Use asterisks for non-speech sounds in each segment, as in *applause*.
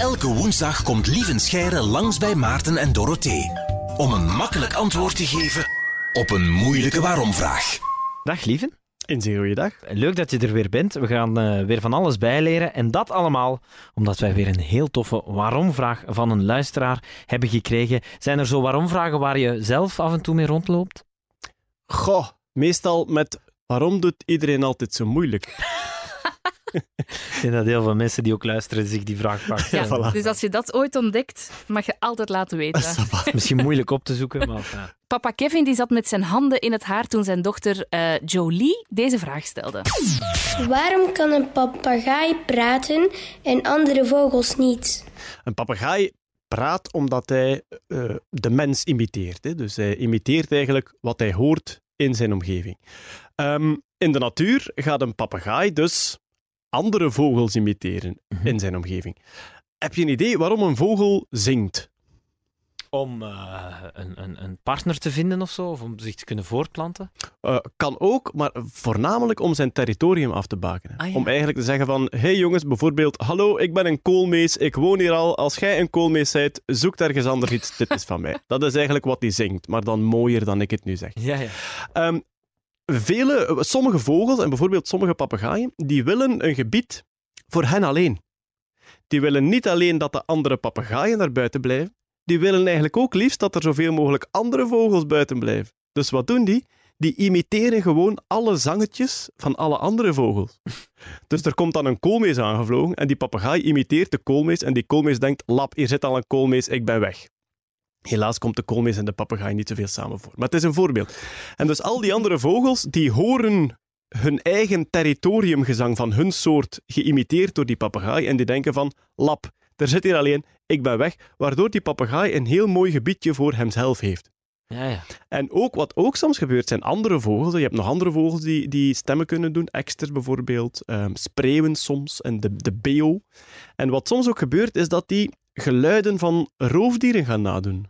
Elke woensdag komt Lieven Scheire langs bij Maarten en Dorothee. Om een makkelijk antwoord te geven op een moeilijke waarom-vraag. Dag lieven. Een zeer goede dag. Leuk dat je er weer bent. We gaan eh, weer van alles bijleren. En dat allemaal omdat wij weer een heel toffe waarom-vraag van een luisteraar hebben gekregen. Zijn er zo waarom-vragen waar je zelf af en toe mee rondloopt? Goh, meestal met waarom doet iedereen altijd zo moeilijk? Ik denk dat heel veel mensen die ook luisteren zich die vraag vaak Ja, stellen. voilà. Dus als je dat ooit ontdekt, mag je altijd laten weten. *laughs* Misschien moeilijk op te zoeken, maar ja. Papa Kevin die zat met zijn handen in het haar toen zijn dochter eh, Jolie deze vraag stelde. Waarom kan een papegaai praten en andere vogels niet? Een papegaai praat omdat hij eh, de mens imiteert. Hè? Dus hij imiteert eigenlijk wat hij hoort in zijn omgeving. Ehm, in de natuur gaat een papegaai dus andere vogels imiteren in zijn omgeving. Heb je een idee waarom een vogel zingt? Om eh, een, een, een partner te vinden of zo, of om zich te kunnen voortplanten. Eh, kan ook, maar voornamelijk om zijn territorium af te bakenen. Ah, ja. Om eigenlijk te zeggen van, hey jongens, bijvoorbeeld, hallo, ik ben een koolmees, ik woon hier al. Als jij een koolmees bent, zoek ergens anders iets, dit is van mij. *laughs* Dat is eigenlijk wat hij zingt, maar dan mooier dan ik het nu zeg. Ja, ja. Ehm, vele, sommige vogels, en bijvoorbeeld sommige papegaaien, die willen een gebied voor hen alleen. Die willen niet alleen dat de andere papegaaien naar buiten blijven, die willen eigenlijk ook liefst dat er zoveel mogelijk andere vogels buiten blijven. Dus wat doen die? Die imiteren gewoon alle zangetjes van alle andere vogels. Dus er komt dan een koolmees aangevlogen en die papegaai imiteert de koolmees en die koolmees denkt, lap, hier zit al een koolmees, ik ben weg. Helaas komt de koolmees en de papegaai niet zoveel samen voor. Maar het is een voorbeeld. En dus al die andere vogels, die horen hun eigen territoriumgezang van hun soort geïmiteerd door die papegaai en die denken van, lap, er zit hier alleen, ik ben weg, waardoor die papegaai een heel mooi gebiedje voor hemzelf heeft. ja, ja. En ook, wat ook soms gebeurt, zijn andere vogels. Je hebt nog andere vogels die, die stemmen kunnen doen. Eksters bijvoorbeeld, ehm, spreeuwen soms en de, de beo. En wat soms ook gebeurt, is dat die geluiden van roofdieren gaan nadoen.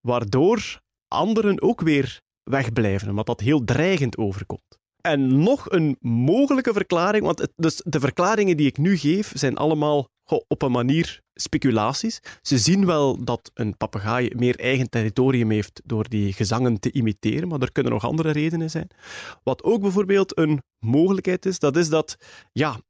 Waardoor anderen ook weer wegblijven, omdat dat heel dreigend overkomt. En nog een mogelijke verklaring, want dus de verklaringen die ik nu geef, zijn allemaal op een manier speculaties. Ze zien wel dat een papegaai meer eigen territorium heeft door die gezangen te imiteren, maar er kunnen nog andere redenen zijn. Wat ook bijvoorbeeld een mogelijkheid is, dat is dat, ja,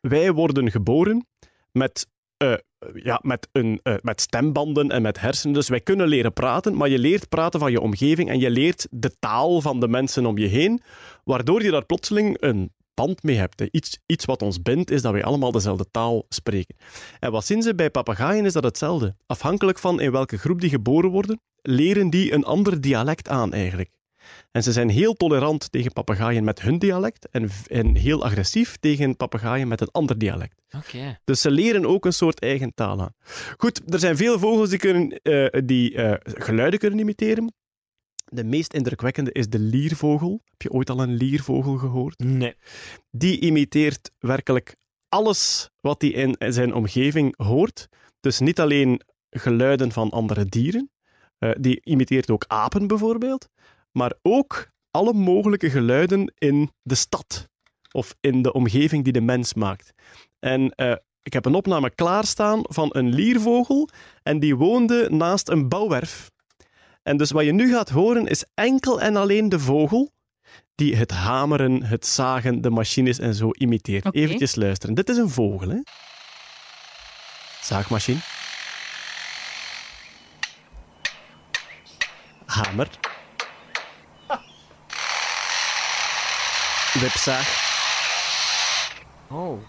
wij worden geboren met, eh, ja, met, een, eh, met stembanden en met hersenen, dus wij kunnen leren praten, maar je leert praten van je omgeving en je leert de taal van de mensen om je heen, waardoor je daar plotseling een band mee hebt. hè. Iets, iets wat ons bindt, is dat wij allemaal dezelfde taal spreken. En wat zien ze bij papegaaien is dat hetzelfde. Afhankelijk van in welke groep die geboren worden, leren die een ander dialect aan eigenlijk. En ze zijn heel tolerant tegen papegaaien met hun dialect en, en heel agressief tegen papegaaien met een ander dialect. Oké. Dus ze leren ook een soort eigen taal aan. Goed, er zijn veel vogels die, kunnen, eh, die eh, geluiden kunnen imiteren. De meest indrukwekkende is de liervogel. Heb je ooit al een liervogel gehoord? Nee. die imiteert werkelijk alles wat hij in zijn omgeving hoort. Dus niet alleen geluiden van andere dieren, eh, die imiteert ook apen bijvoorbeeld, maar ook alle mogelijke geluiden in de stad of in de omgeving die de mens maakt. En eh, ik heb een opname klaarstaan van een liervogel en die woonde naast een bouwwerf. En dus wat je nu gaat horen is enkel en alleen de vogel die het hameren, het zagen, de machines en zo imiteert. Oké. Eventjes luisteren. Dit is een vogel, hè? Zaagmachine. Hamer. Wipzaag. Oh. *laughs*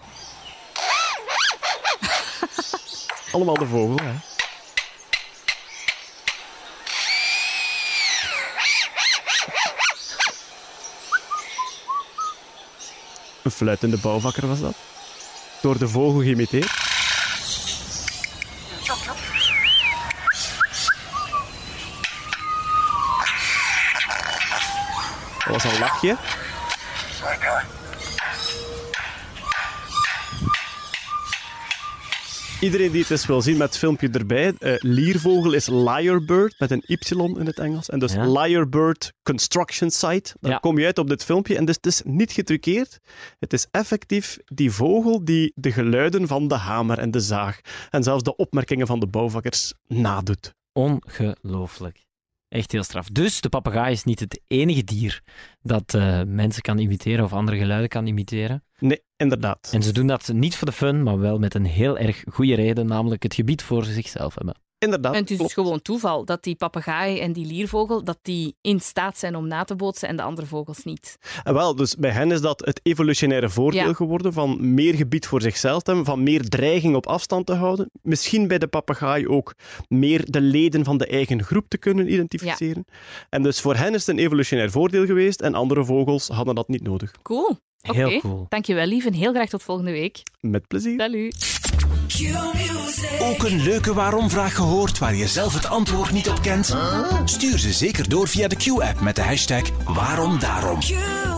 Allemaal de vogel, hè? Een fluitende bouwvakker was dat. Door de vogel geïmiteerd. Dat was een lachje. Iedereen die het eens wil zien met het filmpje erbij, eh, liervogel is lyrebird met een y in het Engels. En dus Ja. lyrebird construction site. Dan Ja. kom je uit op dit filmpje. En dus het is niet getruckeerd. Het is effectief die vogel die de geluiden van de hamer en de zaag en zelfs de opmerkingen van de bouwvakkers nadoet. Ongelooflijk. Echt heel straf. Dus de papegaai is niet het enige dier dat eh, mensen kan imiteren of andere geluiden kan imiteren. Nee, inderdaad. En ze doen dat niet voor de fun, maar wel met een heel erg goede reden, namelijk het gebied voor zichzelf hebben. Inderdaad. En het is dus gewoon toeval dat die papegaai en die liervogel dat die in staat zijn om na te bootsen en de andere vogels niet. En wel, dus bij hen is dat het evolutionaire voordeel Ja. geworden van meer gebied voor zichzelf te hebben, van meer dreiging op afstand te houden. Misschien bij de papegaai ook meer de leden van de eigen groep te kunnen identificeren. En dus voor hen is het een evolutionair voordeel geweest en andere vogels hadden dat niet nodig. Cool. Oké. Heel cool. Dankjewel, lief. En heel graag tot volgende week. Met plezier. Salut. Ook een leuke waarom-vraag gehoord waar je zelf het antwoord niet op kent? Stuur ze zeker door via de Q-app met de hashtag waarom daarom.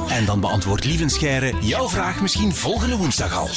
En dan beantwoordt Lieven Scheire jouw vraag misschien volgende woensdag al.